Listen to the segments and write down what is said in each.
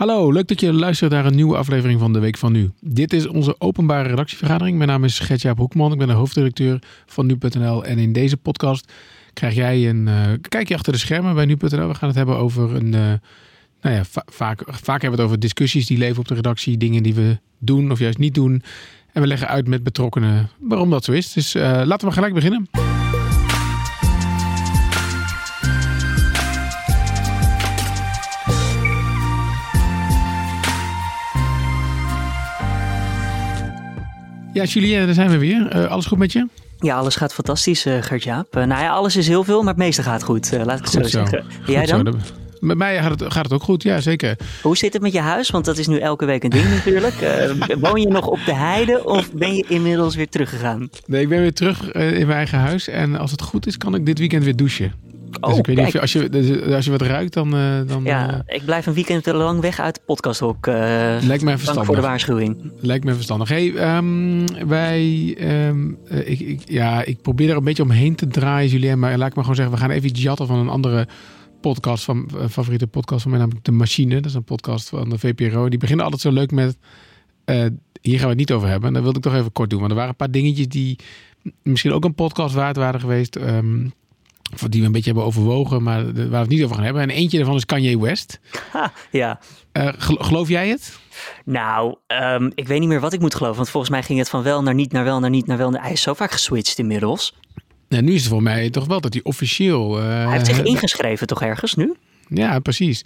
Hallo, leuk dat je luistert naar een nieuwe aflevering van de Week van Nu. Dit is onze openbare redactievergadering. Mijn naam is Gertjaap Hoekman, ik ben de hoofddirecteur van Nu.nl. En in deze podcast krijg jij een uh, kijkje achter de schermen bij Nu.nl. We gaan het hebben over een... Uh, nou ja, va vaak, vaak hebben we het over discussies die leven op de redactie. Dingen die we doen of juist niet doen. En we leggen uit met betrokkenen waarom dat zo is. Dus uh, laten we gelijk beginnen. Ja, Julien, daar zijn we weer. Uh, alles goed met je? Ja, alles gaat fantastisch, uh, Gert-Jaap. Uh, nou ja, alles is heel veel, maar het meeste gaat goed. laat ik het zo, zo zeggen. Jij dan? Zo. Met mij gaat het, gaat het ook goed, ja zeker. Hoe zit het met je huis? Want dat is nu elke week een ding natuurlijk. woon je nog op de heide of ben je inmiddels weer teruggegaan? Nee, ik ben weer terug in mijn eigen huis. En als het goed is, kan ik dit weekend weer douchen. Dus oh, ik weet niet of als, je, dus als je wat ruikt, dan... Uh, dan ja, uh, ik blijf een weekend te lang weg uit de podcasthok. Uh, lijkt mij verstandig. voor de waarschuwing. Lijkt me verstandig. Hey, um, wij... Um, ik, ik, ja, ik probeer er een beetje omheen te draaien, Julien. Maar laat ik maar gewoon zeggen, we gaan even iets jatten van een andere podcast. Van, favoriete podcast van mij, namelijk De Machine. Dat is een podcast van de VPRO. Die beginnen altijd zo leuk met... hier gaan we het niet over hebben. En dat wilde ik toch even kort doen. Want er waren een paar dingetjes die misschien ook een podcast waard waren geweest... Um, die we een beetje hebben overwogen, maar waar we het niet over gaan hebben. En eentje daarvan is Kanye West. Ha, ja. Uh, geloof jij het? Nou, um, ik weet niet meer wat ik moet geloven. Want volgens mij ging het van wel naar niet, naar wel, naar niet, naar wel. Hij is zo vaak geswitcht inmiddels. Ja, nu is het voor mij toch wel dat hij officieel... Uh, hij heeft zich ingeschreven toch ergens nu? Ja, precies.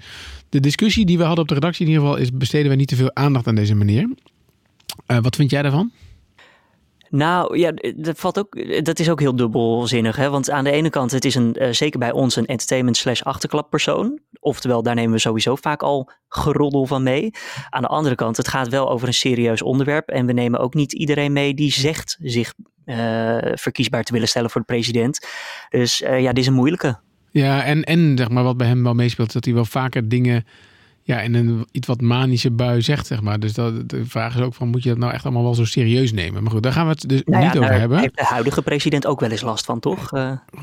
De discussie die we hadden op de redactie in ieder geval... is besteden we niet te veel aandacht aan deze meneer. Uh, wat vind jij daarvan? Nou ja, dat, valt ook, dat is ook heel dubbelzinnig. Hè? Want aan de ene kant, het is een, uh, zeker bij ons een entertainment slash achterklappersoon. Oftewel, daar nemen we sowieso vaak al geroddel van mee. Aan de andere kant, het gaat wel over een serieus onderwerp. En we nemen ook niet iedereen mee die zegt zich uh, verkiesbaar te willen stellen voor de president. Dus uh, ja, dit is een moeilijke. Ja, en, en zeg maar wat bij hem wel meespeelt, dat hij wel vaker dingen ja, in een iets wat manische bui zegt, zeg maar. Dus dat, de vraag is ook van, moet je dat nou echt allemaal wel zo serieus nemen? Maar goed, daar gaan we het dus nou niet over hebben. Daar heeft de huidige president ook wel eens last van, toch?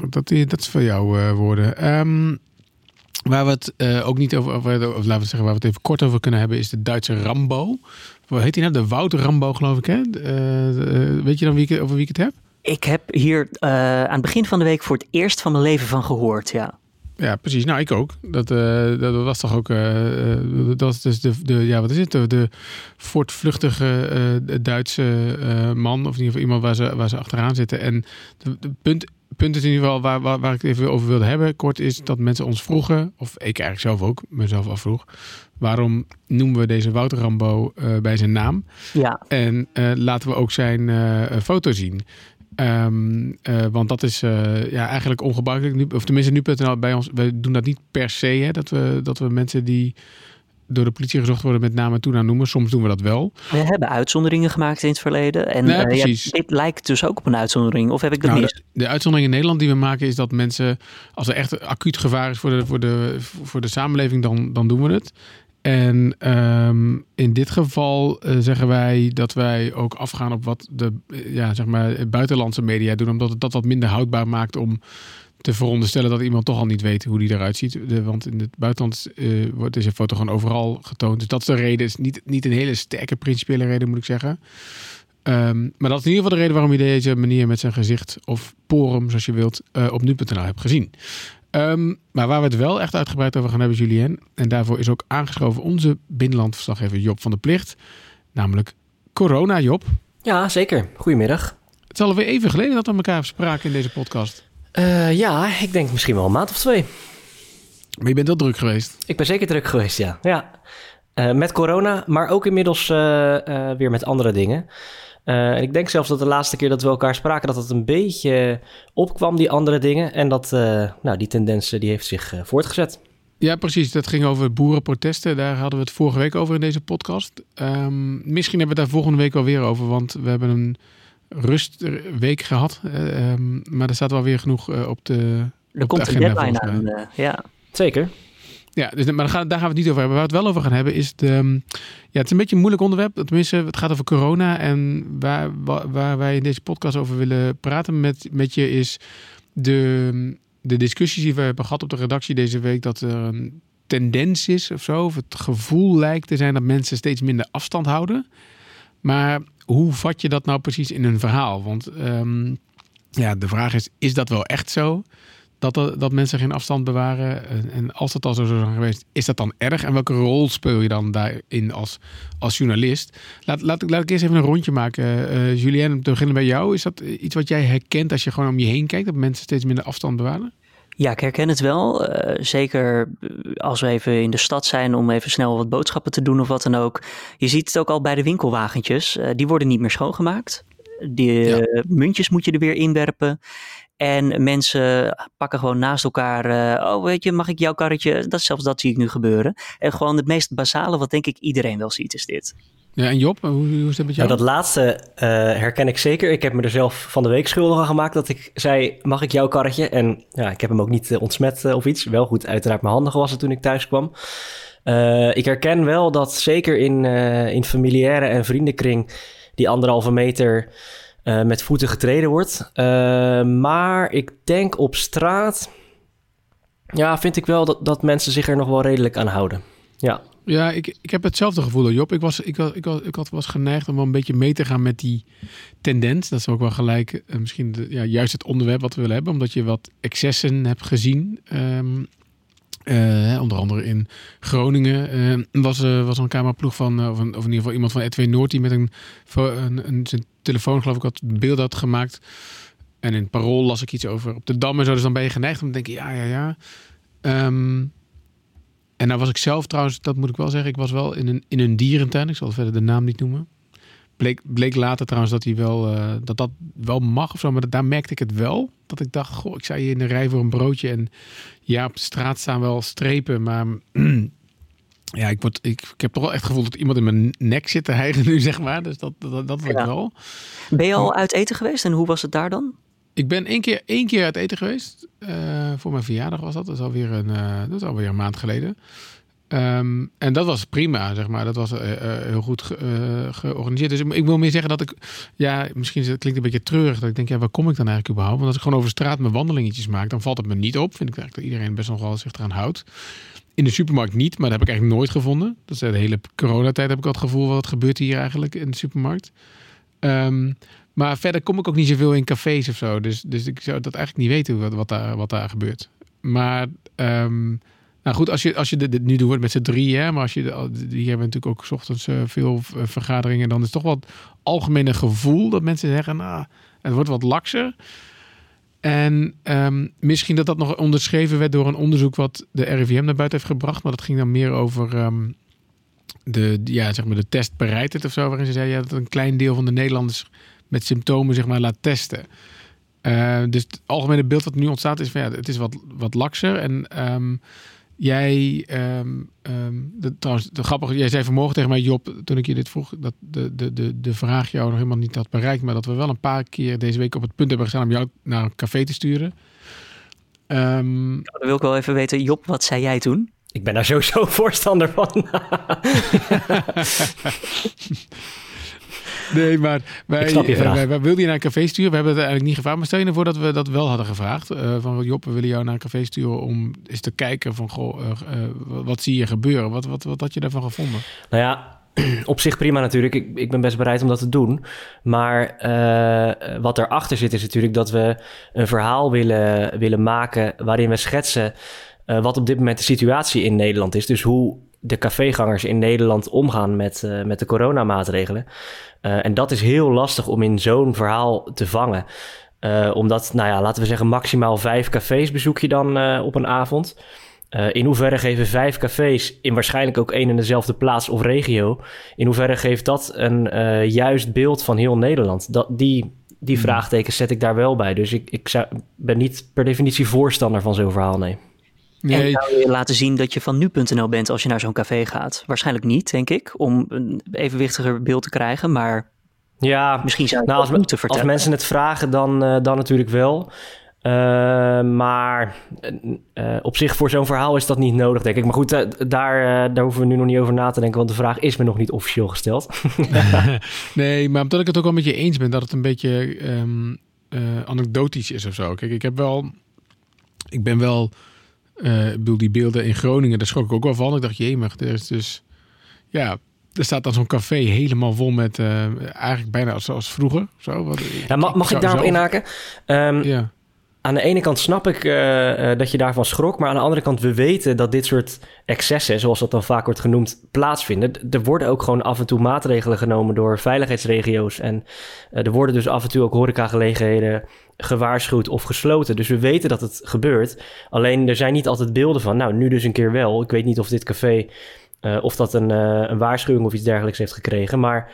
Dat, dat is van jouw uh, woorden. Um, waar we het uh, ook niet over, over, of laten we zeggen, waar we het even kort over kunnen hebben, is de Duitse Rambo. Hoe heet hij nou? De Wouter Rambo, geloof ik, hè? weet je dan wie ik, over wie ik het heb? Ik heb hier aan het begin van de week voor het eerst van mijn leven van gehoord, ja. Ja, precies. Nou, ik ook. Dat, uh, dat was toch ook. Uh, dat is dus de, de. Ja, wat is het? De, de voortvluchtige uh, Duitse man. Of in ieder geval iemand waar ze, waar ze achteraan zitten. En de, punt, punt is in ieder geval waar, waar, waar ik het even over wilde hebben. Kort is dat mensen ons vroegen. Of ik eigenlijk zelf ook mezelf afvroeg. Waarom noemen we deze Wouter Rambo bij zijn naam? Ja. En laten we ook zijn foto zien. Um, uh, want dat is uh, ja, eigenlijk ongebruikelijk. Nu, of tenminste, nu.nl bij ons, wij doen dat niet per se. Hè, dat, we, dat we mensen die door de politie gezocht worden met naam en toenaam noemen. Soms doen we dat wel. We hebben uitzonderingen gemaakt in het verleden. En ja, uh, ja, dit lijkt dus ook op een uitzondering. Of heb ik dat nou, mis? De, de, uitzondering in Nederland die we maken is dat mensen... als er echt acuut gevaar is voor de, voor de, voor de samenleving, dan, dan doen we het. En um, in dit geval uh, zeggen wij dat wij ook afgaan op wat de ja, zeg maar, buitenlandse media doen, omdat het dat wat minder houdbaar maakt om te veronderstellen dat iemand toch al niet weet hoe die eruit ziet. Want in het buitenland uh, wordt deze foto gewoon overal getoond. Dus dat is de reden. is niet, niet een hele sterke principiële reden, moet ik zeggen. Um, maar dat is in ieder geval de reden waarom je deze manier met zijn gezicht of porum, zoals je wilt, uh, op nu.nl hebt gezien. Um, maar waar we het wel echt uitgebreid over gaan hebben, Julien. En daarvoor is ook aangeschoven onze binnenlandverslaggever Job van de Plicht. Namelijk corona, Job. Ja, zeker. Goedemiddag. Het is alweer even geleden dat we elkaar spraken in deze podcast. Uh, ja, ik denk misschien wel een maand of twee. Maar je bent wel druk geweest. Ik ben zeker druk geweest, ja. ja. Uh, met corona, maar ook inmiddels uh, weer met andere dingen. Uh, ik denk zelfs dat de laatste keer dat we elkaar spraken, dat het een beetje opkwam, die andere dingen. En dat uh, nou, die tendens die heeft zich uh, voortgezet. Ja, precies. Dat ging over boerenprotesten. Daar hadden we het vorige week over in deze podcast. Um, misschien hebben we het daar volgende week wel weer over, want we hebben een rustweek gehad. Um, maar er staat wel weer genoeg op de. Er komt de agenda, een deadline aan. ja. Zeker. Ja, dus, maar daar gaan, daar gaan we het niet over hebben. Waar we het wel over gaan hebben is... De, ehm, ja, het is een beetje een moeilijk onderwerp. Tenminste, het gaat over corona. En waar, waar, wij in deze podcast over willen praten met, met je is... De, de discussies die we hebben gehad op de redactie deze week... dat er een tendens is of zo. Of het gevoel lijkt te zijn dat mensen steeds minder afstand houden. Maar hoe vat je dat nou precies in een verhaal? Want ehm, ja, de vraag is, is dat wel echt zo? Dat, dat mensen geen afstand bewaren? En als dat al zo zou zijn geweest, is dat dan erg? En welke rol speel je dan daarin als, als journalist? Laat, laat, laat ik eerst even een rondje maken. Uh, Julien, om te beginnen bij jou. Is dat iets wat jij herkent als je gewoon om je heen kijkt? Dat mensen steeds minder afstand bewaren? Ja, ik herken het wel. Uh, zeker als we even in de stad zijn om even snel wat boodschappen te doen of wat dan ook. Je ziet het ook al bij de winkelwagentjes. Uh, die worden niet meer schoongemaakt. Die ja. muntjes moet je er weer inwerpen. En mensen pakken gewoon naast elkaar. Uh, oh, weet je, mag ik jouw karretje? Dat, zelfs dat zie ik nu gebeuren. En gewoon het meest basale wat denk ik iedereen wel ziet is dit. Ja, en Job, hoe, hoe is dat met jou? Nou, dat laatste uh, herken ik zeker. Ik heb me er zelf van de week schuldig aan gemaakt dat ik zei, mag ik jouw karretje? En ja, ik heb hem ook niet uh, ontsmet uh, of iets. Wel goed, uiteraard mijn handen gewassen toen ik thuis kwam. ik herken wel dat zeker in, in familiaire en vriendenkring die anderhalve meter met voeten getreden wordt. maar ik denk op straat, ja, vind ik wel dat, dat mensen zich er nog wel redelijk aan houden. Ja. Ja, ik, ik heb hetzelfde gevoel, Job. Ik was, ik, ik, ik had, was geneigd om wel een beetje mee te gaan met die tendens. Dat is ook wel gelijk uh, misschien ja, juist het onderwerp wat we willen hebben. Omdat je wat excessen hebt gezien. Um, uh, onder andere in Groningen uh, was, was een cameraploeg van, of, een, of, in ieder geval iemand van ETW Noord... die met een, een, een, zijn telefoon geloof ik wat beeld had gemaakt. En in Parool las ik iets over op de Dam en zo. Dus dan ben je geneigd om te denken, ja, ja, ja... Um, en nou was ik zelf trouwens, dat moet ik wel zeggen, ik was wel in een, in een dierentuin. Ik zal verder de naam niet noemen. Bleek, bleek later trouwens dat, hij wel, uh, dat dat wel mag of zo. Maar daar merkte ik het wel. Dat ik dacht, goh, ik sta hier in de rij voor een broodje. En ja, op de straat staan wel strepen. Maar ja, ik, word, ik, ik heb toch wel echt gevoeld dat iemand in mijn nek zit te hijgen nu, zeg maar. Dus dat, dat, dat ja. wel. Ben je al uit eten geweest en hoe was het daar dan? Ik ben één keer, één keer uit eten geweest. Uh, voor mijn verjaardag was dat. Dat is alweer een, uh, dat is alweer een maand geleden. Um, en dat was prima, zeg maar. Dat was uh, heel goed ge georganiseerd. Dus ik, wil meer zeggen dat ik... Ja, misschien het klinkt een beetje treurig. Dat ik denk, ja, waar kom ik dan eigenlijk überhaupt? Want als ik gewoon over straat mijn wandelingetjes maak... dan valt het me niet op. Vind ik eigenlijk dat iedereen best nog wel zich eraan houdt. In de supermarkt niet, maar dat heb ik eigenlijk nooit gevonden. Dat is de hele coronatijd heb ik al het gevoel... wat gebeurt hier eigenlijk in de supermarkt? Um, maar verder kom ik ook niet zoveel in cafés of zo. Dus, dus ik zou dat eigenlijk niet weten wat, wat, daar, wat daar gebeurt. Maar um, nou goed, als je, als je dit nu doet met z'n drieën, maar als je, hier hebben natuurlijk ook s ochtends uh, veel eh, vergaderingen, dan is het toch het algemene gevoel dat mensen zeggen, nou, het wordt wat lakser. En um, misschien dat dat nog onderschreven werd door een onderzoek wat de RIVM naar buiten heeft gebracht, maar dat ging dan meer over um, de, ja, zeg maar de testbereidheid of zo, waarin ze zei ja, dat een klein deel van de Nederlanders met symptomen zeg maar, laat testen. Uh, dus het algemene beeld dat nu ontstaat is van ja, het is wat, wat lakser. En um, jij, um, um, de, trouwens, de grappige, jij zei vanmorgen tegen mij, Job, toen ik je dit vroeg, dat de, de, de, de vraag jou nog helemaal niet had bereikt, maar dat we wel een paar keer deze week op het punt hebben gestaan om jou naar een café te sturen. Um, nou, dan wil ik wel even weten, Job, wat zei jij toen? Ik ben daar sowieso voorstander van. Nee, maar wij, uh, wij, wij, wilden je naar een café sturen. We hebben het eigenlijk niet gevraagd. Maar stel je ervoor dat we dat wel hadden gevraagd. Uh, van Job, we willen jou naar een café sturen om eens te kijken van... Goh, uh, wat zie je gebeuren? Wat, wat, wat had je daarvan gevonden? Nou ja, op zich prima natuurlijk. Ik, ik ben best bereid om dat te doen. Maar uh, wat erachter zit is natuurlijk dat we een verhaal willen, willen maken... waarin we schetsen uh, wat op dit moment de situatie in Nederland is. Dus hoe de cafégangers in Nederland omgaan met, uh, met de coronamaatregelen. Uh, en dat is heel lastig om in zo'n verhaal te vangen. Uh, omdat, nou ja, laten we zeggen, maximaal vijf cafés bezoek je dan op een avond. in hoeverre geven vijf cafés in waarschijnlijk ook één en dezelfde plaats of regio... in hoeverre geeft dat een juist beeld van heel Nederland? Dat, die, die hmm. vraagtekens zet ik daar wel bij. Dus ik, ik zou, ben niet per definitie voorstander van zo'n verhaal, nee. Nee. En zou je laten zien dat je van nu.nl bent als je naar zo'n café gaat? Waarschijnlijk niet, denk ik, om een evenwichtiger beeld te krijgen, maar ja, misschien zou je nou, als, moeten vertellen. Als mensen het vragen, dan, uh, dan natuurlijk wel. Uh, maar uh, op zich voor zo'n verhaal is dat niet nodig, denk ik. Maar goed, daar, daar hoeven we nu nog niet over na te denken, want de vraag is me nog niet officieel gesteld. nee, maar omdat ik het ook wel met je eens ben dat het een beetje um, anekdotisch is of zo. Kijk, ik heb wel, ik ben wel ik bedoel, die beelden in Groningen, daar schrok ik ook wel van. Ik dacht, jemig, er is dus... Ja, er staat dan zo'n café helemaal vol met... eigenlijk bijna zoals vroeger. Zo, wat, ja, mag, mag ik, daarop inhaken? Um, ja aan de ene kant snap ik uh, dat je daarvan schrok, maar aan de andere kant, we weten dat dit soort excessen, zoals dat dan vaak wordt genoemd, plaatsvinden. Er worden ook gewoon af en toe maatregelen genomen door veiligheidsregio's. En uh, er worden dus af en toe ook horecagelegenheden gewaarschuwd of gesloten. Dus we weten dat het gebeurt. Alleen er zijn niet altijd beelden van, nou, nu dus een keer wel. Ik weet niet of dit café, uh, of dat een, een waarschuwing of iets dergelijks heeft gekregen. Maar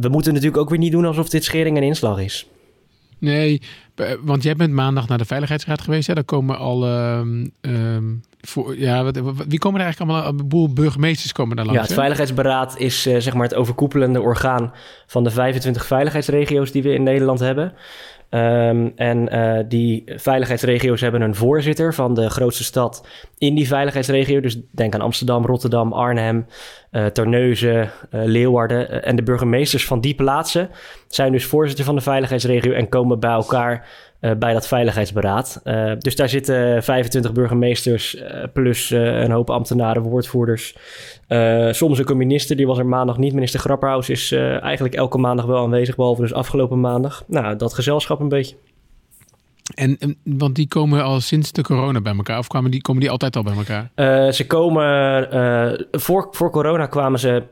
we moeten natuurlijk ook weer niet doen alsof dit schering en inslag is. Nee, want jij bent maandag naar de Veiligheidsraad geweest. Hè? Daar komen al. Uh, voor, ja, wie komen er eigenlijk allemaal? Een boel burgemeesters komen daar langs. Ja, het Veiligheidsberaad is uh, zeg maar het overkoepelende orgaan van de 25 veiligheidsregio's die we in Nederland hebben. Um, en uh, die veiligheidsregio's hebben een voorzitter van de grootste stad in die veiligheidsregio. Dus denk aan Amsterdam, Rotterdam, Arnhem, uh, Terneuzen, uh, Leeuwarden. en de burgemeesters van die plaatsen zijn dus voorzitter van de veiligheidsregio en komen bij elkaar bij dat veiligheidsberaad. Uh, dus daar zitten 25 burgemeesters uh, plus een hoop ambtenaren, woordvoerders. soms ook een minister, die was er maandag niet. Minister Grapperhaus is eigenlijk elke maandag wel aanwezig, behalve dus afgelopen maandag. Nou, dat gezelschap een beetje. En, want die komen al sinds de corona bij elkaar, of kwamen die, komen die altijd al bij elkaar? ze komen, voor, voor corona kwamen ze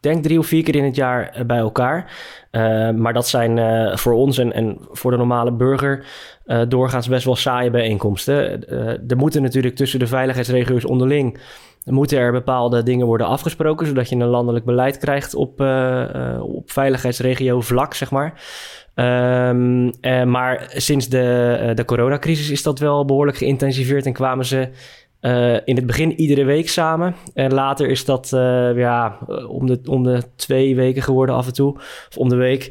denk drie of vier keer in het jaar eh, bij elkaar. Uh, maar dat zijn uh, voor ons en, en voor de normale burger doorgaans best wel saaie bijeenkomsten. er moeten natuurlijk tussen de veiligheidsregio's onderling moeten er bepaalde dingen worden afgesproken, zodat je een landelijk beleid krijgt op, op veiligheidsregio vlak, zeg maar. Um, maar sinds de, de coronacrisis is dat wel behoorlijk geïntensiveerd en kwamen ze uh, in het begin iedere week samen. En later is dat uh, ja, om, de, om de twee weken geworden af en toe. Of om de week.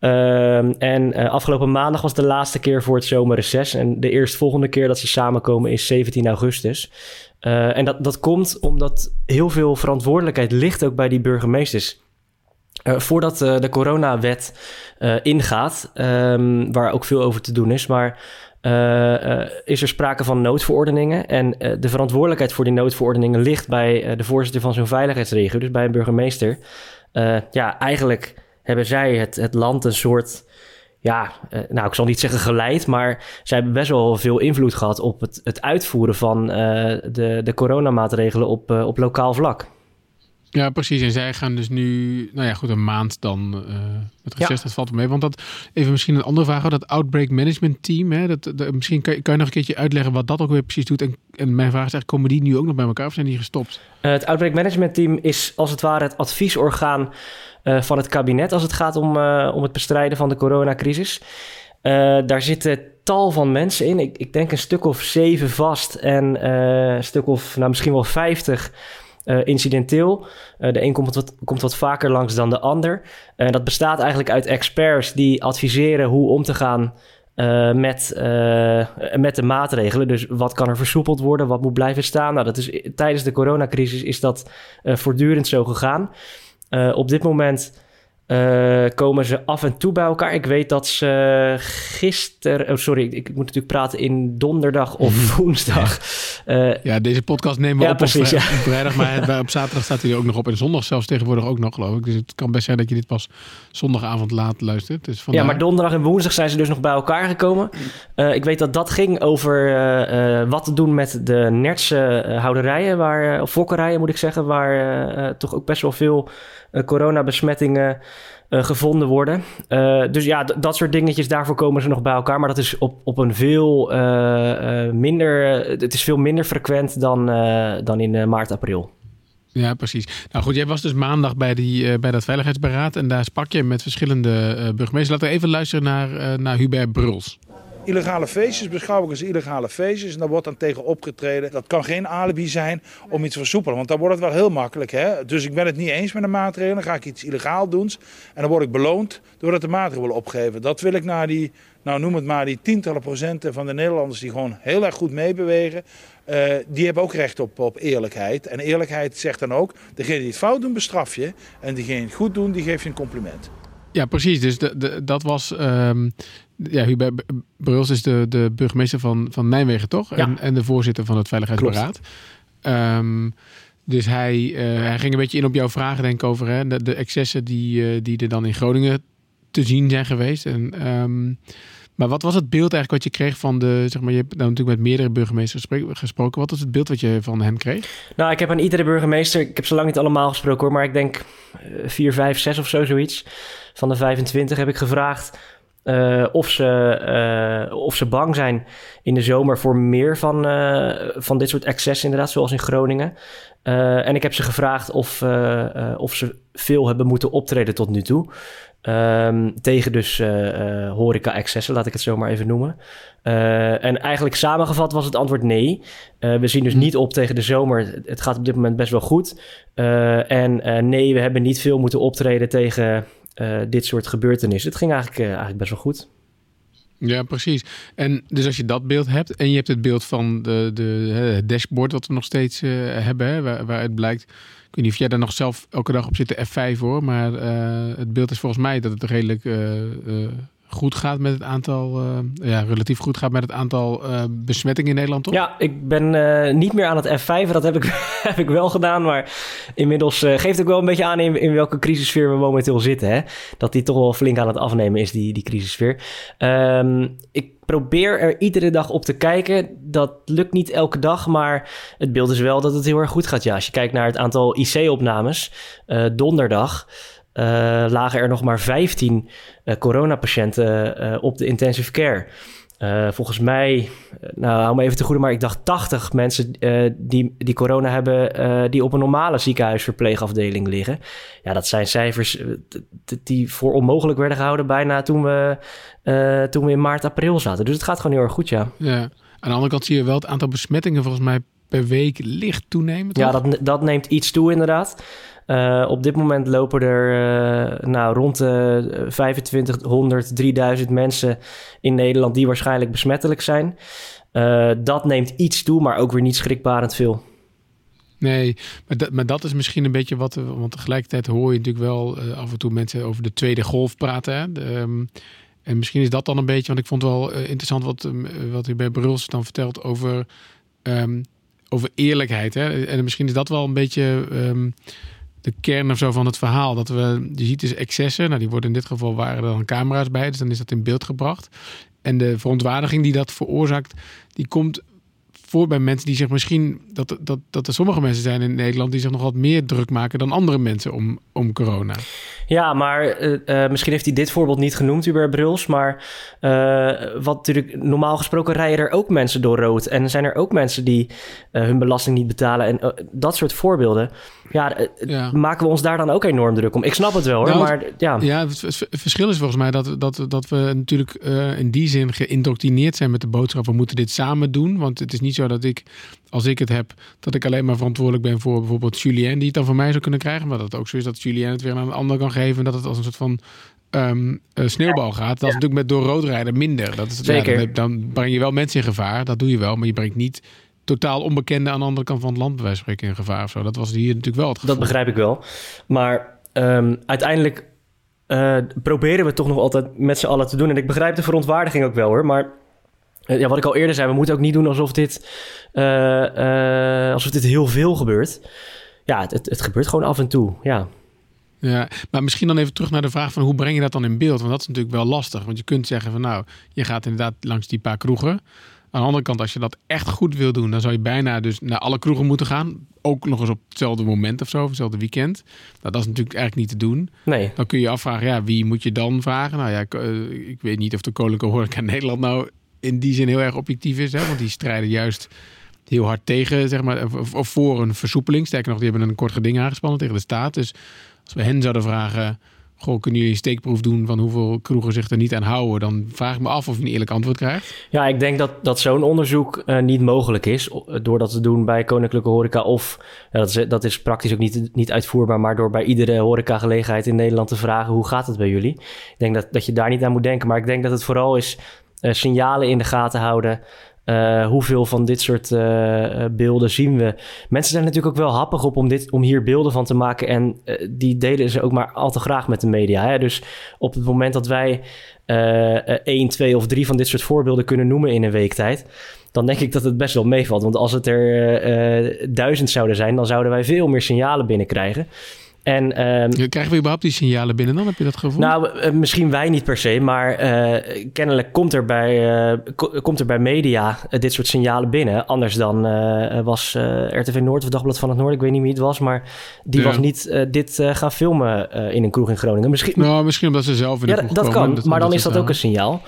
Uh, en afgelopen maandag was de laatste keer voor het zomerreces. En de eerstvolgende keer dat ze samenkomen is 17 augustus. en dat, dat komt omdat heel veel verantwoordelijkheid ligt ook bij die burgemeesters. Voordat de coronawet ingaat, um, waar ook veel over te doen is, maar is er sprake van noodverordeningen. En uh, de verantwoordelijkheid voor die noodverordeningen ligt bij de voorzitter van zo'n veiligheidsregio, dus bij een burgemeester. ja, eigenlijk hebben zij het, het land een soort. Ja, nou, ik zal niet zeggen geleid, maar zij hebben best wel veel invloed gehad op het, het uitvoeren van de, de coronamaatregelen op, op lokaal vlak. Ja, precies. En zij gaan dus nu, nou ja, goed, een maand dan uh, met reces, dat valt mee. Want dat, even misschien een andere vraag, dat Outbreak Management Team, hè, dat, dat, misschien kan je, kan je nog een keertje uitleggen wat dat ook weer precies doet. En, en mijn vraag is eigenlijk, komen die nu ook nog bij elkaar of zijn die gestopt? Uh, het Outbreak Management Team is als het ware het adviesorgaan uh, van het kabinet als het gaat om, om het bestrijden van de coronacrisis. daar zitten tal van mensen in. Ik, ik denk een stuk of zeven vast en een stuk of, nou misschien wel vijftig uh, incidenteel. Uh, de een komt wat, komt wat vaker langs dan de ander. En uh, dat bestaat eigenlijk uit experts die adviseren hoe om te gaan met, met de maatregelen. Dus wat kan er versoepeld worden, wat moet blijven staan. Nou, dat is, tijdens de coronacrisis is dat voortdurend zo gegaan. op dit moment uh, komen ze af en toe bij elkaar. Ik weet dat ze gisteren... Oh, sorry, ik, ik moet natuurlijk praten in donderdag of mhm. woensdag. Uh, ja, deze podcast nemen we ja, op precies, op vrijdag. Maar op zaterdag staat hij er ook nog op. En zondag zelfs tegenwoordig ook nog, geloof ik. Dus het kan best zijn dat je dit pas zondagavond laat luistert. Dus vandaar... Ja, maar donderdag en woensdag zijn ze dus nog bij elkaar gekomen. Uh, ik weet dat dat ging over wat te doen met de Nertse houderijen. Waar, of fokkerijen moet ik zeggen. Waar toch ook best wel veel coronabesmettingen... Uh, gevonden worden. Uh, dus ja, dat soort dingetjes, daarvoor komen ze nog bij elkaar. Maar dat is op, op een veel uh, minder. Het is veel minder frequent dan, dan in maart, april. Ja, precies. Nou goed, jij was dus maandag bij, die, bij dat Veiligheidsberaad. En daar sprak je met verschillende burgemeesters. Laten we even luisteren naar, naar Hubert Bruls. Illegale feestjes beschouw ik als illegale feestjes. En daar wordt dan tegen opgetreden. Dat kan geen alibi zijn om iets te versoepelen. Want dan wordt het wel heel makkelijk. Hè? Dus ik ben het niet eens met de maatregelen. Dan ga ik iets illegaal doen. En dan word ik beloond doordat de maatregelen opgeven. Dat wil ik naar die, nou noem het maar, die tientallen procenten van de Nederlanders die gewoon heel erg goed meebewegen. Uh, die hebben ook recht op, op eerlijkheid. En eerlijkheid zegt dan ook, degene die het fout doen bestraf je. En diegene die het goed doen, die geef je een compliment. Ja, precies. Dus de, dat was um, ja, Hubert Bruls is de, de burgemeester van, van Nijmegen, toch? Ja. En, en de voorzitter van het Veiligheidsberaad. Ehm, dus hij, eh, hij ging een beetje in op jouw vragen, denk ik, over hè, de, de excessen die, eh, die er dan in Groningen te zien zijn geweest. En, ehm, maar wat was het beeld eigenlijk wat je kreeg van de, zeg maar, je hebt nou natuurlijk met meerdere burgemeesters gesproken. Wat was het beeld wat je van hen kreeg? Nou, ik heb aan iedere burgemeester, ik heb zo lang niet allemaal gesproken hoor, maar ik denk eh, vier, vijf, zes of zo zoiets. Van de 25 heb ik gevraagd eh, of, ze, eh, of ze bang zijn in de zomer voor meer van, eh, van dit soort excessen inderdaad, zoals in Groningen. En ik heb ze gevraagd of, of ze veel hebben moeten optreden tot nu toe. Ehm, tegen dus horeca-excessen, laat ik het zo maar even noemen. En eigenlijk samengevat was het antwoord nee. We zien dus niet op tegen de zomer. Het gaat op dit moment best wel goed. En nee, we hebben niet veel moeten optreden tegen eh, dit soort gebeurtenissen. Het ging eigenlijk, eh, eigenlijk best wel goed. Ja, precies. En dus als je dat beeld hebt en je hebt het beeld van de, de, het dashboard dat we nog steeds eh, hebben, hè, waar, waaruit blijkt. Ik weet niet of jij daar nog zelf elke dag op zit, de F5 hoor, maar het beeld is volgens mij dat het redelijk goed gaat met het aantal, eh, ja, relatief goed gaat met het aantal eh, besmettingen in Nederland, toch? Ja, ik ben eh, niet meer aan het F5. Dat heb ik, heb ik wel gedaan. Maar inmiddels geeft ook wel een beetje aan in, in welke crisissfeer we momenteel zitten. Hè? Dat die toch wel flink aan het afnemen is, die, die crisissfeer. Ehm, ik probeer er iedere dag op te kijken. Dat lukt niet elke dag, maar het beeld is wel dat het heel erg goed gaat. Ja, als je kijkt naar het aantal IC-opnames, donderdag... eh, lagen er nog maar 15 eh, coronapatiënten eh, op de intensive care. Volgens mij, nou hou me even te goede, maar ik dacht 80 mensen die, die corona hebben, die op een normale ziekenhuisverpleegafdeling liggen. Ja, dat zijn cijfers die voor onmogelijk werden gehouden bijna toen we, toen we in maart, april zaten. Dus het gaat gewoon heel erg goed, ja. Ja. Aan de andere kant zie je wel het aantal besmettingen volgens mij per week licht toenemen. Toch? Ja, dat, dat neemt iets toe inderdaad. Eh, op dit moment lopen er eh, nou, rond de 2500, 3000 mensen in Nederland die waarschijnlijk besmettelijk zijn. Eh, dat neemt iets toe, maar ook weer niet schrikbarend veel. Nee, maar dat, maar dat is misschien een beetje wat... Want tegelijkertijd hoor je natuurlijk wel eh, af en toe mensen over de tweede golf praten. Hè? Ehm, en misschien is dat dan een beetje... Want ik vond wel eh, interessant wat, ehm, wat u bij Bruls dan vertelt over, ehm, over eerlijkheid. Hè? En misschien is dat wel een beetje... de kern of zo van het verhaal. Dat we, je ziet dus excessen. Nou, die worden in dit geval waren er dan camera's bij. Dus dan is dat in beeld gebracht. En de verontwaardiging die dat veroorzaakt, die komt voor bij mensen die zich misschien dat, dat, dat er sommige mensen zijn in Nederland die zich nog wat meer druk maken dan andere mensen om, om corona. Ja, maar eh, eh, misschien heeft hij dit voorbeeld niet genoemd, Hubert Bruls. Maar eh, wat natuurlijk, normaal gesproken rijden er ook mensen door rood. En zijn er ook mensen die hun belasting niet betalen. En dat soort voorbeelden. Ja, eh, Ja. maken we ons daar dan ook enorm druk om. Ik snap het wel hoor, Nou, maar ja. Ja, het, verschil is volgens mij dat, dat, dat we natuurlijk eh, in die zin geïndoctrineerd zijn met de boodschap: we moeten dit samen doen. Want het is niet zo dat ik, als ik het heb, dat ik alleen maar verantwoordelijk ben voor bijvoorbeeld Julien, die het dan van mij zou kunnen krijgen. Maar dat het ook zo is dat Julien het weer aan een ander kan geven. En dat het als een soort van ehm, eh, sneeuwbal gaat. Dat is natuurlijk met door rood rijden minder. Dat is, ja, Zeker. dan, dan breng je wel mensen in gevaar. Dat doe je wel. Maar je brengt niet totaal onbekenden aan de andere kant van het land, bij wijze van spreken, in gevaar. Of zo. Dat was hier natuurlijk wel het geval. Dat begrijp ik wel. Maar ehm, uiteindelijk eh, proberen we het toch nog altijd met z'n allen te doen. En ik begrijp de verontwaardiging ook wel hoor. Maar eh, ja, wat ik al eerder zei, we moeten ook niet doen alsof dit, eh, alsof dit heel veel gebeurt. Ja, het, het, het gebeurt gewoon af en toe. Ja. Ja, maar misschien dan even terug naar de vraag van hoe breng je dat dan in beeld? Want dat is natuurlijk wel lastig. Want je kunt zeggen van nou, je gaat inderdaad langs die paar kroegen. Aan de andere kant, als je dat echt goed wil doen, dan zou je bijna dus naar alle kroegen moeten gaan. Ook nog eens op hetzelfde moment of zo, of hetzelfde weekend. Nou, dat is natuurlijk eigenlijk niet te doen. Nee. Dan kun je je afvragen, ja, wie moet je dan vragen? Nou ja, ik, eh, ik weet niet of de Koninklijke Horeca in Nederland nou in die zin heel erg objectief is. Hè? Want die strijden juist heel hard tegen, zeg maar, of, of voor een versoepeling. Sterker nog, die hebben een kort geding aangespannen tegen de staat. Dus als we hen zouden vragen, goh, kunnen jullie een steekproef doen van hoeveel kroegen zich er niet aan houden? Dan vraag ik me af of je een eerlijk antwoord krijgt. Ja, ik denk dat, dat zo'n onderzoek eh, niet mogelijk is door dat te doen bij Koninklijke Horeca. Of ja, dat, is, dat is praktisch ook niet, niet uitvoerbaar, maar door bij iedere horecagelegenheid in Nederland te vragen hoe gaat het bij jullie. Ik denk dat, dat je daar niet aan moet denken, maar ik denk dat het vooral is eh, signalen in de gaten houden. Uh, hoeveel van dit soort uh, beelden zien we? Mensen zijn natuurlijk ook wel happig op om, dit, om hier beelden van te maken. En die delen ze ook maar al te graag met de media. Hè? Dus op het moment dat wij één, twee of drie van dit soort voorbeelden kunnen noemen in een week tijd dan denk ik dat het best wel meevalt. Want als het er duizend zouden zijn, dan zouden wij veel meer signalen binnenkrijgen. En, um, Krijgen we überhaupt die signalen binnen dan? Heb je dat gevoel? Nou, uh, misschien wij niet per se, maar uh, kennelijk komt er bij, uh, komt er bij media dit soort signalen binnen. Anders dan was RTV Noord of Dagblad van het Noorden, ik weet niet wie het was, maar die ja. was niet dit gaan filmen in een kroeg in Groningen. Misschien, nou, misschien omdat ze zelf in ja, dat kan, dat, maar dan is dat ook een signaal.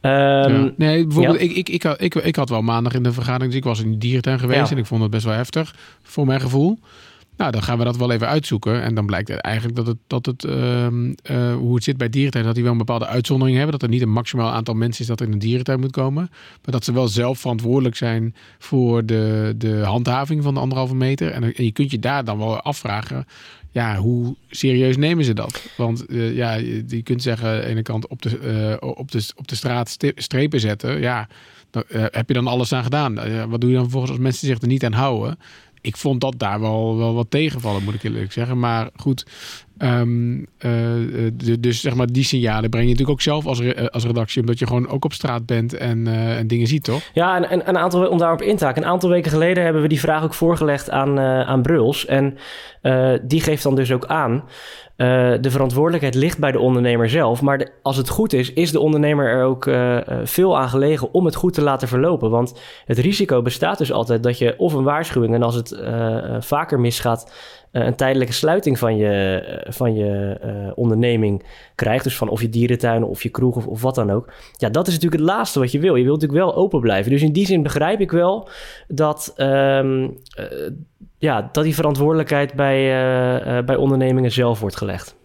Um, ja. Nee, bijvoorbeeld, ja. ik, ik, ik, ik, ik, had wel maandag in de vergadering, dus ik was in dierentuin geweest en ik vond het best wel heftig, voor mijn gevoel. Nou, dan gaan we dat wel even uitzoeken. En dan blijkt eigenlijk dat het, dat het uh, uh, hoe het zit bij dierentuin, dat die wel een bepaalde uitzondering hebben. Dat er niet een maximaal aantal mensen is dat in een dierentuin moet komen. Maar dat ze wel zelf verantwoordelijk zijn voor de, de handhaving van de anderhalve meter. En, je kunt je daar dan wel afvragen, ja, hoe serieus nemen ze dat? Want uh, ja, je kunt zeggen aan de ene kant op de, uh, op de, op de straat strepen zetten. Ja, heb je dan alles aan gedaan? wat doe je dan vervolgens als mensen zich er niet aan houden? Ik vond dat daar wel, wel wat tegenvallen, moet ik eerlijk zeggen. Maar goed, um, uh, de, dus zeg maar die signalen breng je natuurlijk ook zelf als, re, als redactie, omdat je gewoon ook op straat bent en, en dingen ziet, toch? Ja, en, en een aantal, om daarop in te. Een aantal weken geleden hebben we die vraag ook voorgelegd aan, aan Bruls. En die geeft dan dus ook aan de verantwoordelijkheid ligt bij de ondernemer zelf. Maar als het goed is, is de ondernemer er ook veel aan gelegen om het goed te laten verlopen. Want het risico bestaat dus altijd dat je of een waarschuwing en als het vaker misgaat, een tijdelijke sluiting van je, van je onderneming krijgt. Dus van of je dierentuin of je kroeg of, of, wat dan ook. Ja, dat is natuurlijk het laatste wat je wil. Je wilt natuurlijk wel open blijven. Dus in die zin begrijp ik wel dat. Um, ja, dat die verantwoordelijkheid bij, bij ondernemingen zelf wordt gelegd.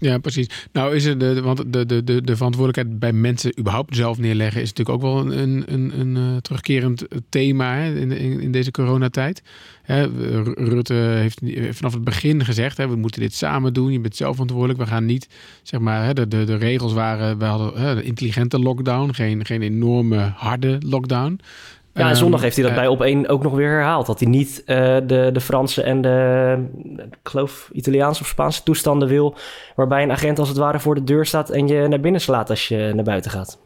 Ja, precies. Nou is het de, want de, de, de, de verantwoordelijkheid bij mensen überhaupt zelf neerleggen is natuurlijk ook wel een, een, een, een terugkerend thema hè, in, in, deze coronatijd. Hè, Rutte heeft vanaf het begin gezegd: hè, we moeten dit samen doen. Je bent zelf verantwoordelijk. We gaan niet, zeg maar, hè, de, de, de regels waren, we hadden hè, een intelligente lockdown, geen, geen enorme harde lockdown. Ja, en zondag heeft hij dat uh, bij op één ook nog weer herhaald. Dat hij niet uh, de, de Franse en de, ik geloof, Italiaanse of Spaanse toestanden wil. Waarbij een agent als het ware voor de deur staat en je naar binnen slaat als je naar buiten gaat.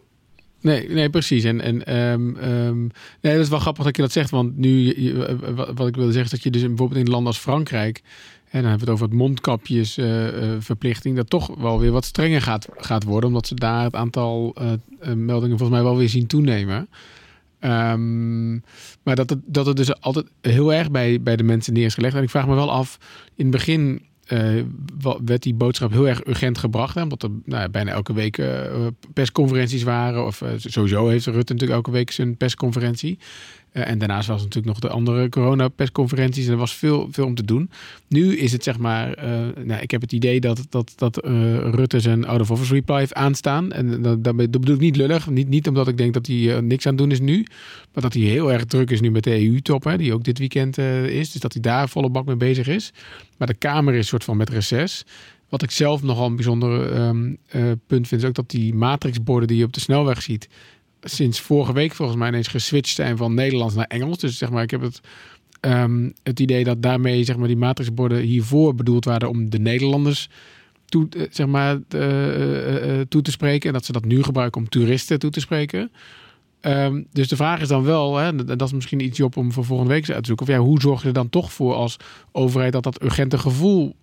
Nee, nee, precies. En, en um, um, nee, dat is wel grappig dat je dat zegt. Want nu, je, wat ik wilde zeggen, is dat je dus bijvoorbeeld in landen als Frankrijk. En dan hebben we het over het mondkapjesverplichting. Uh, dat toch wel weer wat strenger gaat, gaat worden. Omdat ze daar het aantal meldingen volgens mij wel weer zien toenemen. Um, maar dat het, dat het dus altijd heel erg bij, bij de mensen neer is gelegd. En ik vraag me wel af, in het begin uh, werd die boodschap heel erg urgent gebracht. Hè, omdat er nou, bijna elke week uh, persconferenties waren. Of sowieso heeft Rutte natuurlijk elke week zijn persconferentie. Uh, en daarnaast was natuurlijk nog de andere corona-persconferenties. En er was veel, veel om te doen. Nu is het zeg maar. Uh, nou, ik heb het idee dat, dat, dat uh, Rutte zijn out of office reply heeft aanstaan. En dat, dat, bedoel ik niet lullig. Niet, niet omdat ik denk dat hij niks aan het doen is nu. Maar dat hij heel erg druk is nu met de EU-top. Die ook dit weekend is. Dus dat hij daar volle bak mee bezig is. Maar de Kamer is soort van met reces. Wat ik zelf nogal een bijzonder um, punt vind, is ook dat die matrixborden die je op de snelweg ziet sinds vorige week volgens mij ineens geswitcht zijn van Nederlands naar Engels. Dus zeg maar, ik heb het, um, het idee dat daarmee zeg maar, die matrixborden hiervoor bedoeld waren om de Nederlanders toe, eh, zeg maar, uh, uh, toe te spreken. En dat ze dat nu gebruiken om toeristen toe te spreken. Um, dus de vraag is dan wel, hè, dat is misschien iets op om voor volgende week uit te zoeken. Of ja, hoe zorg je er dan toch voor als overheid dat dat urgente gevoel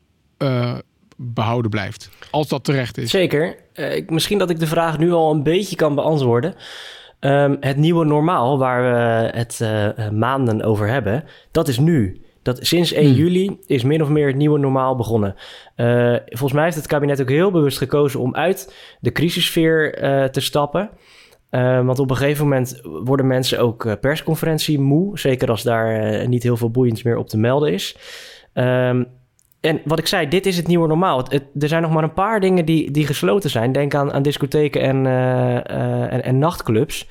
behouden blijft. Als dat terecht is. Zeker. Uh, misschien dat ik de vraag nu al een beetje kan beantwoorden. Um, het nieuwe normaal, waar we het uh, maanden over hebben, dat is nu. Dat, sinds 1 hmm. juli is min of meer het nieuwe normaal begonnen. Uh, volgens mij heeft het kabinet ook heel bewust gekozen om uit de crisissfeer te stappen. want op een gegeven moment worden mensen ook persconferentie moe. Zeker als daar niet heel veel boeiends meer op te melden is. Um, en wat ik zei, dit is het nieuwe normaal. Het, er zijn nog maar een paar dingen die, die gesloten zijn. Denk aan, aan discotheken en, en, en, nachtclubs.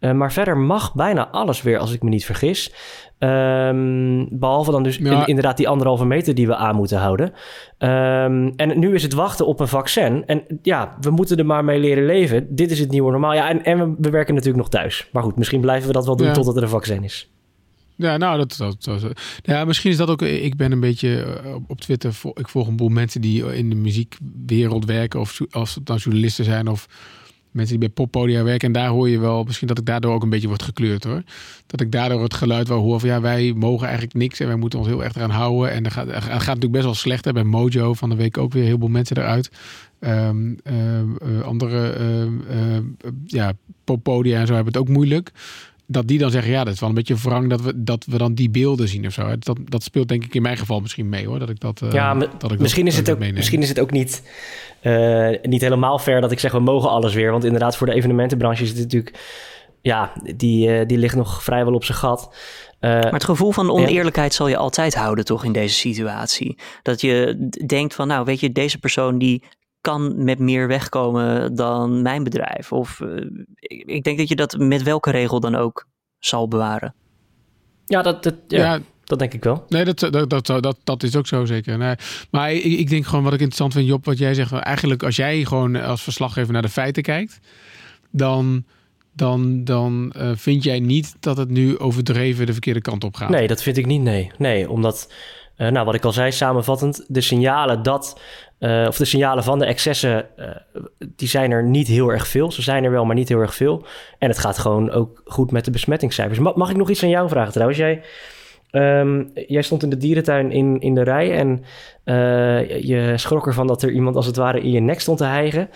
maar verder mag bijna alles weer, als ik me niet vergis. Um, behalve dan dus inderdaad die anderhalve meter die we aan moeten houden. Um, en nu is het wachten op een vaccin. En ja, we moeten er maar mee leren leven. Dit is het nieuwe normaal. Ja, en, en we, we werken natuurlijk nog thuis. Maar goed, misschien blijven we dat wel doen ja. totdat er een vaccin is. Ja, nou, dat, dat, dat, ja, misschien is dat ook. Ik ben een beetje eh, op Twitter. Ik volg een boel mensen die in de muziekwereld werken, of als het dan journalisten zijn of mensen die bij poppodia werken. En daar hoor je wel, misschien dat ik daardoor ook een beetje word gekleurd hoor. Dat ik daardoor het geluid wel hoor van ja, wij mogen eigenlijk niks en wij moeten ons heel erg eraan houden. En dat gaat, gaat natuurlijk best wel slecht. Hè. Bij Mojo van de week ook weer heel veel mensen eruit. Um, uh, andere uh, ja, poppodia en zo hebben het ook moeilijk dat die dan zeggen, ja, dat is wel een beetje wrang dat we, dat we dan die beelden zien of zo. Dat, dat speelt denk ik in mijn geval misschien mee hoor. Dat ik dat, uh, ja, dat ik misschien, is het ook, misschien is het ook niet, uh, niet helemaal fair dat ik zeg, we mogen alles weer. Want inderdaad, voor de evenementenbranche is het natuurlijk, ja, die, uh, die ligt nog vrijwel op zijn gat. maar het gevoel van oneerlijkheid zal je altijd houden, toch, in deze situatie. Dat je denkt van, nou, weet je, deze persoon die kan met meer wegkomen dan mijn bedrijf. Of uh, ik denk dat je dat met welke regel dan ook zal bewaren. Ja, dat, dat, ja, dat denk ik wel. Nee, dat, dat, dat, dat, dat is ook zo zeker. Nee, maar ik, ik denk gewoon wat ik interessant vind, Job, wat jij zegt. Eigenlijk als jij gewoon als verslaggever naar de feiten kijkt, dan dan, dan uh, vind jij niet dat het nu overdreven de verkeerde kant op gaat. Nee, dat vind ik niet. Nee, nee omdat, uh, nou, wat ik al zei, samenvattend, de signalen dat uh, of de signalen van de excessen, uh, die zijn er niet heel erg veel. Ze zijn er wel, maar niet heel erg veel. En het gaat gewoon ook goed met de besmettingscijfers. Mag, ik nog iets aan jou vragen trouwens? Jij, um, jij stond in de dierentuin in, in de rij en uh, je schrok ervan dat er iemand als het ware in je nek stond te hijgen.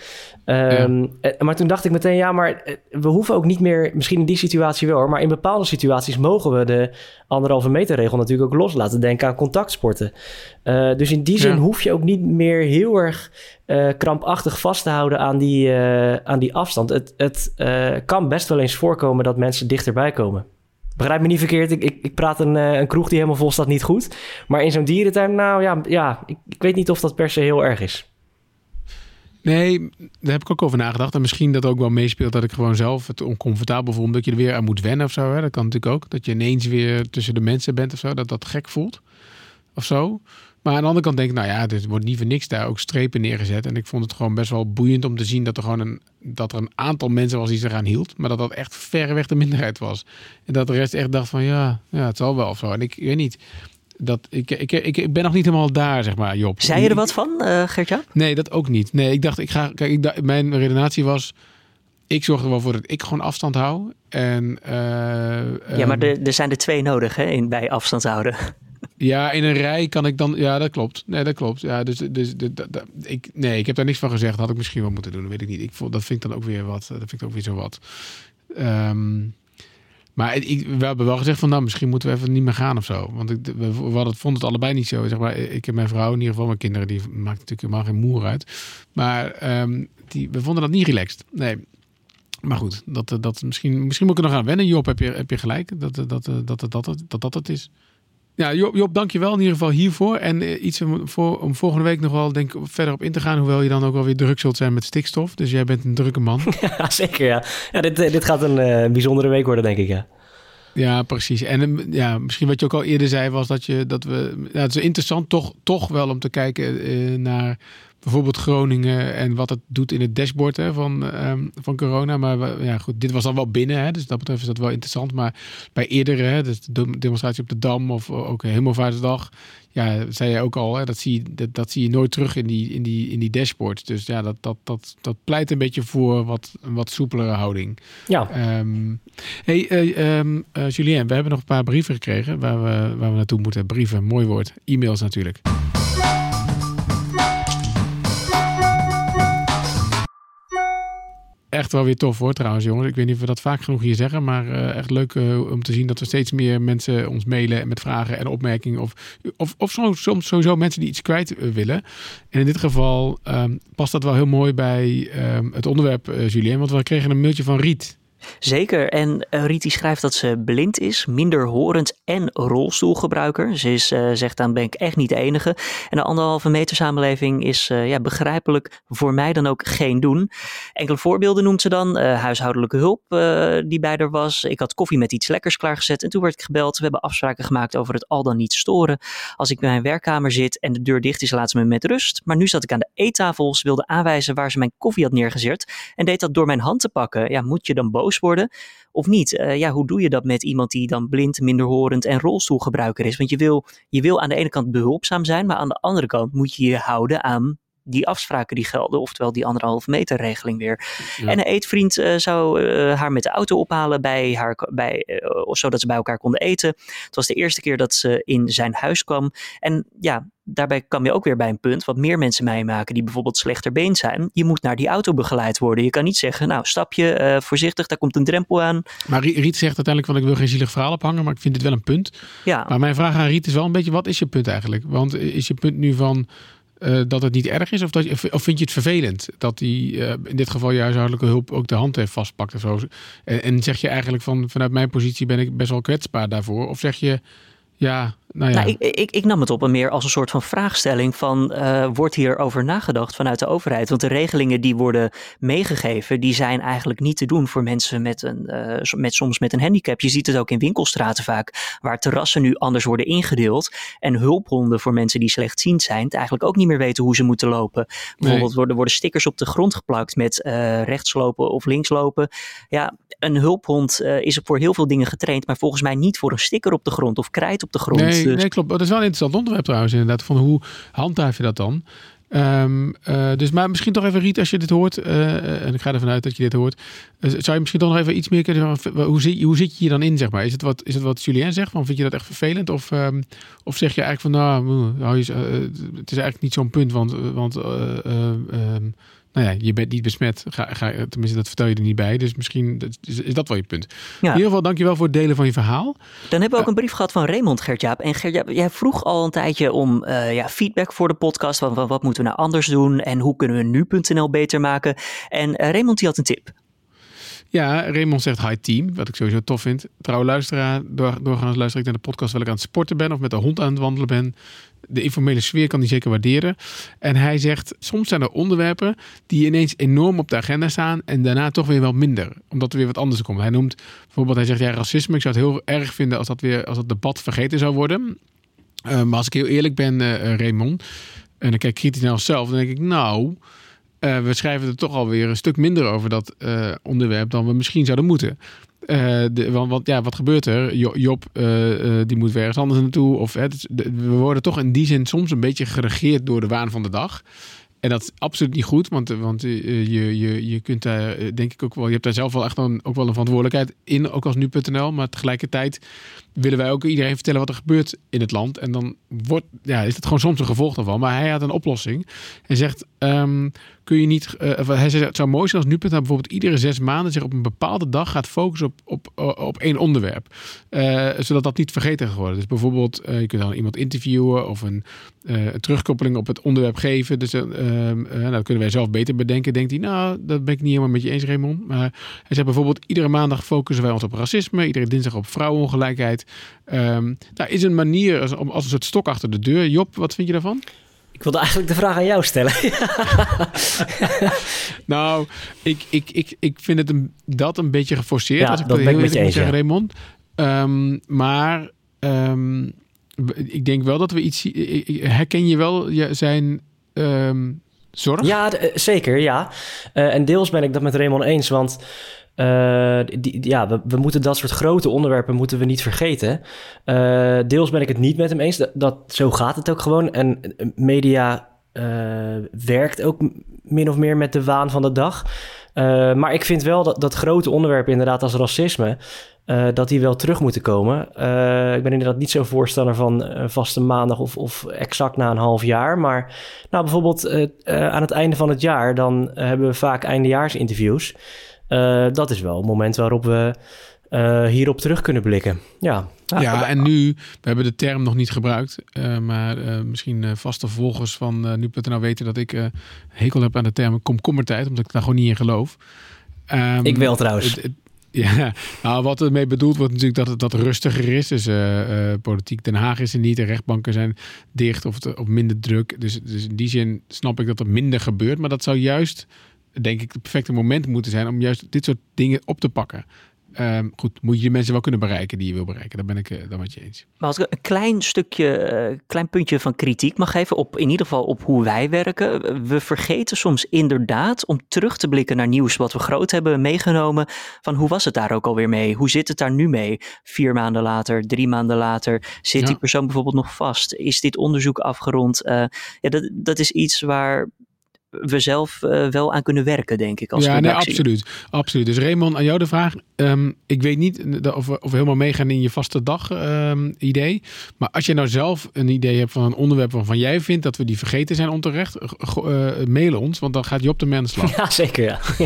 Um, ja. Maar toen dacht ik meteen, ja, maar we hoeven ook niet meer, misschien in die situatie wel hoor, maar in bepaalde situaties mogen we de anderhalve meter regel natuurlijk ook loslaten. Denk aan contactsporten. Uh, dus in die zin ja. hoef je ook niet meer heel erg uh, krampachtig vast te houden aan die, aan die afstand. Het, het kan best wel eens voorkomen dat mensen dichterbij komen. Begrijp me niet verkeerd, ik, ik, ik praat een, een kroeg die helemaal vol staat niet goed. Maar in zo'n dierentuin, nou ja, ja ik, ik weet niet of dat per se heel erg is. Nee, daar heb ik ook over nagedacht. En misschien dat ook wel meespeelt dat ik gewoon zelf het oncomfortabel voel. Omdat je er weer aan moet wennen of zo. Hè. Dat kan natuurlijk ook. Dat je ineens weer tussen de mensen bent of zo. Dat dat gek voelt. Of zo. Maar aan de andere kant denk ik, nou ja, er wordt niet voor niks daar ook strepen neergezet. En ik vond het gewoon best wel boeiend om te zien dat er gewoon een, dat er een aantal mensen was die zich eraan hield. Maar dat dat echt verreweg de minderheid was. En dat de rest echt dacht van ja, ja het zal wel of zo. En ik, ik weet niet dat, ik, ik, ik, ik ben nog niet helemaal daar, zeg maar, Job. Zei je er wat van, uh, Gertja? Nee, dat ook niet. Nee, ik dacht, ik ga. Kijk, ik, mijn redenatie was. Ik zorg er wel voor dat ik gewoon afstand hou. En, uh, ja, maar er, er zijn er twee nodig hè, in, bij afstand houden. Ja, in een rij kan ik dan. Ja, dat klopt. Nee, dat klopt. Ja, dus, dus ik, nee, ik heb daar niks van gezegd. Had ik misschien wel moeten doen. Dat weet ik niet. Ik vond, dat vind ik dan ook weer wat. Dat vind ik ook weer zo wat. Um, maar ik, we hebben wel gezegd van nou, misschien moeten we even niet meer gaan of zo. Want ik, we, we hadden, vonden het allebei niet zo. Zeg maar, ik en mijn vrouw, in ieder geval mijn kinderen, die maakt natuurlijk helemaal geen moer uit. Maar um, die, we vonden dat niet relaxed. Nee. Maar goed, dat, dat, misschien, misschien moet ik er nog aan wennen. Job, heb je, heb je gelijk dat dat, dat, dat, dat, dat, dat, dat het is. Ja, Job, Job dankjewel in ieder geval hiervoor. En uh, iets om, voor, om volgende week nog wel denk, verder op in te gaan. Hoewel je dan ook wel weer druk zult zijn met stikstof. Dus jij bent een drukke man. ja, zeker ja. ja dit, dit gaat een uh, bijzondere week worden, denk ik ja. Ja, precies. En ja, misschien wat je ook al eerder zei, was dat je dat we. Ja, het is interessant toch, toch wel om te kijken uh, naar bijvoorbeeld Groningen en wat het doet in het dashboard hè, van, um, van corona. Maar ja, goed, dit was dan wel binnen, hè, dus dat betreft is dat wel interessant. Maar bij eerdere, hè, dus de demonstratie op de Dam of ook Hemelvaartsdag, ja, zei je ook al, hè, dat, zie je, dat, dat, zie je nooit terug in die, in die, in die dashboards. Dus ja, dat, dat, dat, dat pleit een beetje voor wat, een wat soepelere houding. Ja. Um, hey, uh, um, uh, Julien, we hebben nog een paar brieven gekregen waar we, waar we naartoe moeten. Brieven, mooi woord. E-mails natuurlijk. Echt wel weer tof hoor trouwens jongens. Ik weet niet of we dat vaak genoeg hier zeggen. Maar uh, echt leuk uh, om te zien dat er steeds meer mensen ons mailen met vragen en opmerkingen. Of, of, of soms, sowieso mensen die iets kwijt uh, willen. En in dit geval um, past dat wel heel mooi bij um, het onderwerp Julien. Want we kregen een mailtje van Riet. Zeker. En uh, Riet schrijft dat ze blind is, minder horend en rolstoelgebruiker. Ze is, uh, zegt dan ben ik echt niet de enige. En de anderhalve meter samenleving is uh, ja, begrijpelijk voor mij dan ook geen doen. Enkele voorbeelden noemt ze dan. huishoudelijke hulp die bij er was. Ik had koffie met iets lekkers klaargezet en toen werd ik gebeld. We hebben afspraken gemaakt over het al dan niet storen. Als ik bij mijn werkkamer zit en de deur dicht is, laat ze me met rust. Maar nu zat ik aan de eettafel. Ze wilde aanwijzen waar ze mijn koffie had neergezet en deed dat door mijn hand te pakken. Ja, moet je dan boos worden of niet? Uh, ja, hoe doe je dat met iemand die dan blind, minderhorend en rolstoelgebruiker is? Want je wil, je wil aan de ene kant behulpzaam zijn, maar aan de andere kant moet je je houden aan die afspraken die gelden, oftewel die anderhalve meter regeling weer. Ja. En een eetvriend uh, zou uh, haar met de auto ophalen bij haar, bij, uh, zodat ze bij elkaar konden eten. Het was de eerste keer dat ze in zijn huis kwam. En ja, daarbij kwam je ook weer bij een punt wat meer mensen meemaken die bijvoorbeeld slechter been zijn. Je moet naar die auto begeleid worden. Je kan niet zeggen, nou stap je uh, voorzichtig, daar komt een drempel aan. Maar Riet zegt uiteindelijk van ik wil geen zielig verhaal ophangen, maar ik vind dit wel een punt. Ja. Maar mijn vraag aan Riet is wel een beetje, wat is je punt eigenlijk? Want is je punt nu van uh, dat het niet erg is? Of, dat, of vind je het vervelend dat die uh, in dit geval je huishoudelijke hulp ook de hand heeft vastpakt zo? En, en, zeg je eigenlijk van vanuit mijn positie ben ik best wel kwetsbaar daarvoor? Of zeg je ja, nou ja. Nou, ik, ik, ik, nam het op en meer als een soort van vraagstelling van uh, wordt hierover nagedacht vanuit de overheid? Want de regelingen die worden meegegeven, die zijn eigenlijk niet te doen voor mensen met, een, uh, met soms met een handicap. Je ziet het ook in winkelstraten vaak, waar terrassen nu anders worden ingedeeld en hulphonden voor mensen die slechtziend zijn, eigenlijk ook niet meer weten hoe ze moeten lopen. Bijvoorbeeld nee. worden, worden stickers op de grond geplakt met uh, rechtslopen of linkslopen. Ja, een hulphond is voor heel veel dingen getraind, maar volgens mij niet voor een sticker op de grond of krijt op de grond. Nee, dus... nee klopt. Dat is wel een interessant onderwerp trouwens inderdaad. Van hoe handhaaf je dat dan? Um, uh, dus maar misschien toch even Riet, als je dit hoort, uh, en ik ga ervan uit dat je dit hoort, uh, zou je misschien toch nog even iets meer kunnen zeggen, hoe, zit, hoe zit je hier dan in, zeg maar? Is het wat, is het wat Julien zegt, van vind je dat echt vervelend? Of, um, of zeg je eigenlijk van, nou, nou het is eigenlijk niet zo'n punt, want, want um, nou ja, je bent niet besmet. Ga, ga, tenminste, dat vertel je er niet bij. Dus misschien is, is dat wel je punt. Ja. In ieder geval, dankjewel voor het delen van je verhaal. Dan hebben we ook een brief gehad van Raymond Gertjaap. En Gertjaap, jij vroeg al een tijdje om uh, ja, feedback voor de podcast. Van, van, wat moeten we nou anders doen? En hoe kunnen we nu.nl beter maken? En uh, Raymond die had een tip. Ja, Raymond zegt hi team, wat ik sowieso tof vind. Trouw luisteraar, door, doorgaans luister ik naar de podcast terwijl ik aan het sporten ben of met de hond aan het wandelen ben. De informele sfeer kan hij zeker waarderen. En hij zegt, soms zijn er onderwerpen die ineens enorm op de agenda staan en daarna toch weer wel minder. Omdat er weer wat anders komt. Hij noemt bijvoorbeeld, hij zegt ja, racisme. Ik zou het heel erg vinden als dat weer, als dat debat vergeten zou worden. Uh, maar als ik heel eerlijk ben, uh, Raymond, en ik kijk kritisch naar onszelf, dan denk ik, nou, uh, we schrijven er toch alweer een stuk minder over dat uh, onderwerp dan we misschien zouden moeten. Uh, de, want, want, ja, wat gebeurt er? Job, die moet weer ergens anders naartoe. Of, hè, we worden toch in die zin soms een beetje geregeerd door de waan van de dag. En dat is absoluut niet goed, want, want je, je, je kunt daar, denk ik ook wel, je hebt daar zelf wel echt ook wel een verantwoordelijkheid in, ook als nu.nl. Maar tegelijkertijd willen wij ook iedereen vertellen wat er gebeurt in het land. En dan wordt, ja, is het gewoon soms een gevolg daarvan. Maar hij had een oplossing. en zegt, um, kun je niet. Uh, hij zei, het zou mooi zijn als nu bijvoorbeeld iedere zes maanden zich op een bepaalde dag gaat focussen op, op, op één onderwerp. Uh, zodat dat niet vergeten gaat worden. Dus bijvoorbeeld, je kunt dan iemand interviewen of een, een terugkoppeling op het onderwerp geven. Dus ehm, nou, dat kunnen wij zelf beter bedenken. Denkt hij, nou, dat ben ik niet helemaal met je eens, Raymond. Maar hij zegt bijvoorbeeld, iedere maandag focussen wij ons op racisme. Iedere dinsdag op vrouwenongelijkheid. Um, nou, is een manier als, als een soort stok achter de deur. Job, wat vind je daarvan? Ik wilde eigenlijk de vraag aan jou stellen. nou, ik, ik, ik, ik vind het een, dat een beetje geforceerd. Ja, als ik dat ben ik met je eens, zeggen, ja. Raymond. Um, maar um, ik denk wel dat we iets... Herken je wel zijn um, zorg? Ja, zeker, ja. Uh, en deels ben ik dat met Raymond eens, want... Uh, ja, we, moeten dat soort grote onderwerpen moeten we niet vergeten. Uh, deels ben ik het niet met hem eens. Dat, zo gaat het ook gewoon. En media uh, werkt ook min of meer met de waan van de dag. maar ik vind wel dat, dat grote onderwerpen, inderdaad als racisme, dat die wel terug moeten komen. ik ben inderdaad niet zo voorstander van een vaste maandag of, of exact na een half jaar. Maar nou, bijvoorbeeld aan het einde van het jaar, dan hebben we vaak eindejaarsinterviews. Uh, dat is wel een moment waarop we uh, hierop terug kunnen blikken. Ja, ja, en nu, we hebben de term nog niet gebruikt, uh, maar misschien vaste volgers van nu.nl weten dat ik hekel heb aan de term komkommertijd, omdat ik daar gewoon niet in geloof. Um, ik wel trouwens. Het, Ja, nou, wat ermee bedoeld wordt natuurlijk dat het dat rustiger is. Dus uh, politiek Den Haag is er niet, de rechtbanken zijn dicht of, te, of minder druk. Dus, dus in die zin snap ik dat er minder gebeurt. Maar dat zou juist, denk ik, het perfecte moment moeten zijn om juist dit soort dingen op te pakken. Um, goed, moet je de mensen wel kunnen bereiken die je wil bereiken. Daar ben ik uh, dan met je eens. Maar als ik een klein stukje, uh, klein puntje van kritiek mag geven op in ieder geval op hoe wij werken. We vergeten soms inderdaad om terug te blikken naar nieuws wat we groot hebben meegenomen. Van hoe was het daar ook alweer mee? Hoe zit het daar nu mee? Vier maanden later, drie maanden later. Zit ja. die persoon bijvoorbeeld nog vast? Is dit onderzoek afgerond? Uh, ja, dat, dat is iets waar we zelf uh, wel aan kunnen werken, denk ik. Als ja, nee, absoluut, absoluut. Dus Raymond, aan jou de vraag. Um, ik weet niet of we, of we helemaal meegaan in je vaste dag um, idee. Maar als je nou zelf een idee hebt van een onderwerp waarvan jij vindt dat we die vergeten zijn onterecht, uh, mail ons, want dan gaat Job de mens slag. Ja, zeker ja.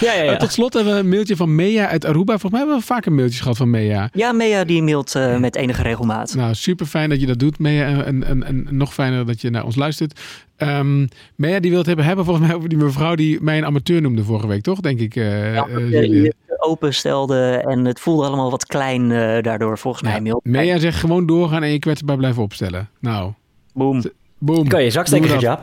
Ja, ja, ja. Tot slot hebben we een mailtje van Mea uit Aruba. Volgens mij hebben we vaak een mailtje gehad van Mea. Ja, Mea die mailt uh, met enige regelmaat. Nou, super fijn dat je dat doet, Mea. En, en, en, en nog fijner dat je naar ons luistert. Um, Mea die wil het hebben, hebben volgens mij over die mevrouw die mij een amateur noemde vorige week, toch? Denk ik. Uh, ja, uh, openstelde en het voelde allemaal wat klein uh, daardoor, volgens mij. Ja, Mea zegt gewoon doorgaan en je kwetsbaar blijven opstellen. Nou. Boom. Boom. Kan je zak steken, ja.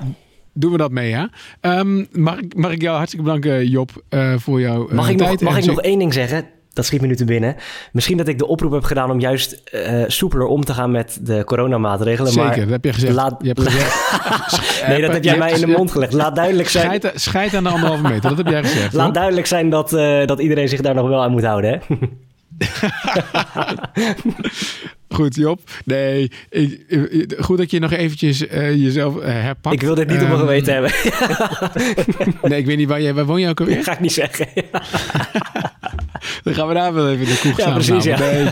Doen we dat mee, ja? Um, mag, ik, mag ik jou hartstikke bedanken, Job, uh, voor jouw uh, mag ik tijd. Nog, mag ik nog één ding zeggen? Dat schiet me nu te binnen. Misschien dat ik de oproep heb gedaan om juist uh, soepeler om te gaan met de coronamaatregelen. Zeker, maar dat heb je gezegd. Laat... Je hebt gezegd. nee, dat heb jij mij in de mond gelegd. Laat duidelijk zijn... Scheid, scheid aan de anderhalve meter, dat heb jij gezegd. Laat hoor. duidelijk zijn dat, uh, dat iedereen zich daar nog wel aan moet houden, hè? Goed, Job. Nee, ik, ik, goed dat je nog eventjes uh, jezelf uh, herpakt. Ik wil dit niet um, op mijn geweten hebben. nee, ik weet niet waar, jij, waar woon je ook alweer? Dat ga ik niet zeggen. Dan gaan we daar wel even de koek ja, precies, ja. Nee,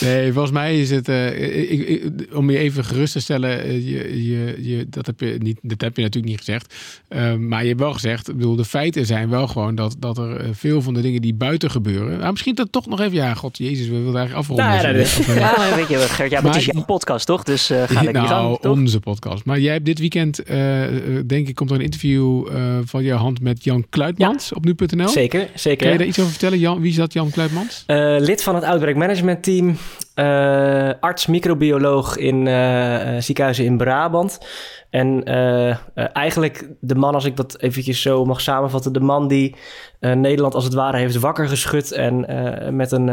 nee, volgens mij is het... Uh, ik, ik, om je even gerust te stellen... Je, je, je, dat, heb je niet, dat heb je natuurlijk niet gezegd. maar je hebt wel gezegd... Ik bedoel, de feiten zijn wel gewoon dat, dat er veel van de dingen die buiten gebeuren... Nou, misschien dat toch nog even... Ja, god, jezus, we willen eigenlijk afronden. Nou, ja, dus, ja, weet je Gert, ja, maar, maar het is jouw podcast, toch? Dus uh, ga lekker nou, gang, onze podcast. Maar jij hebt dit weekend, uh, denk ik, komt er een interview uh, van jouw hand met Jan Kluitmans ja. op nu.nl. Zeker, zeker. Kan je daar iets over vertellen? Jan, wie is dat, Jan Kluitmans? lid van het Outbreak Management Team. arts, microbioloog in ziekenhuizen in Brabant. En eigenlijk de man, als ik dat eventjes zo mag samenvatten... de man die Nederland als het ware heeft wakker geschud... en met een,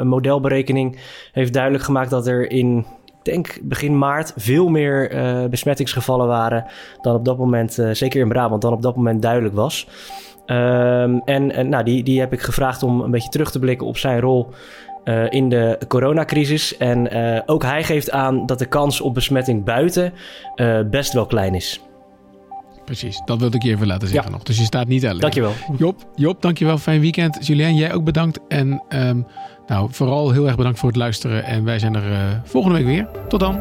een modelberekening heeft duidelijk gemaakt dat er in, denk begin maart, veel meer uh, besmettingsgevallen waren dan op dat moment, uh, zeker in Brabant, dan op dat moment duidelijk was. Um, en en nou, die, die heb ik gevraagd om een beetje terug te blikken op zijn rol uh, in de coronacrisis. En ook hij geeft aan dat de kans op besmetting buiten best wel klein is. Precies, dat wilde ik je even laten zeggen ja. nog. Dus je staat niet alleen. Dankjewel. Job, Job dankjewel. Fijn weekend. Julien, jij ook bedankt. En um, nou, vooral heel erg bedankt voor het luisteren. En wij zijn er volgende week weer. Tot dan.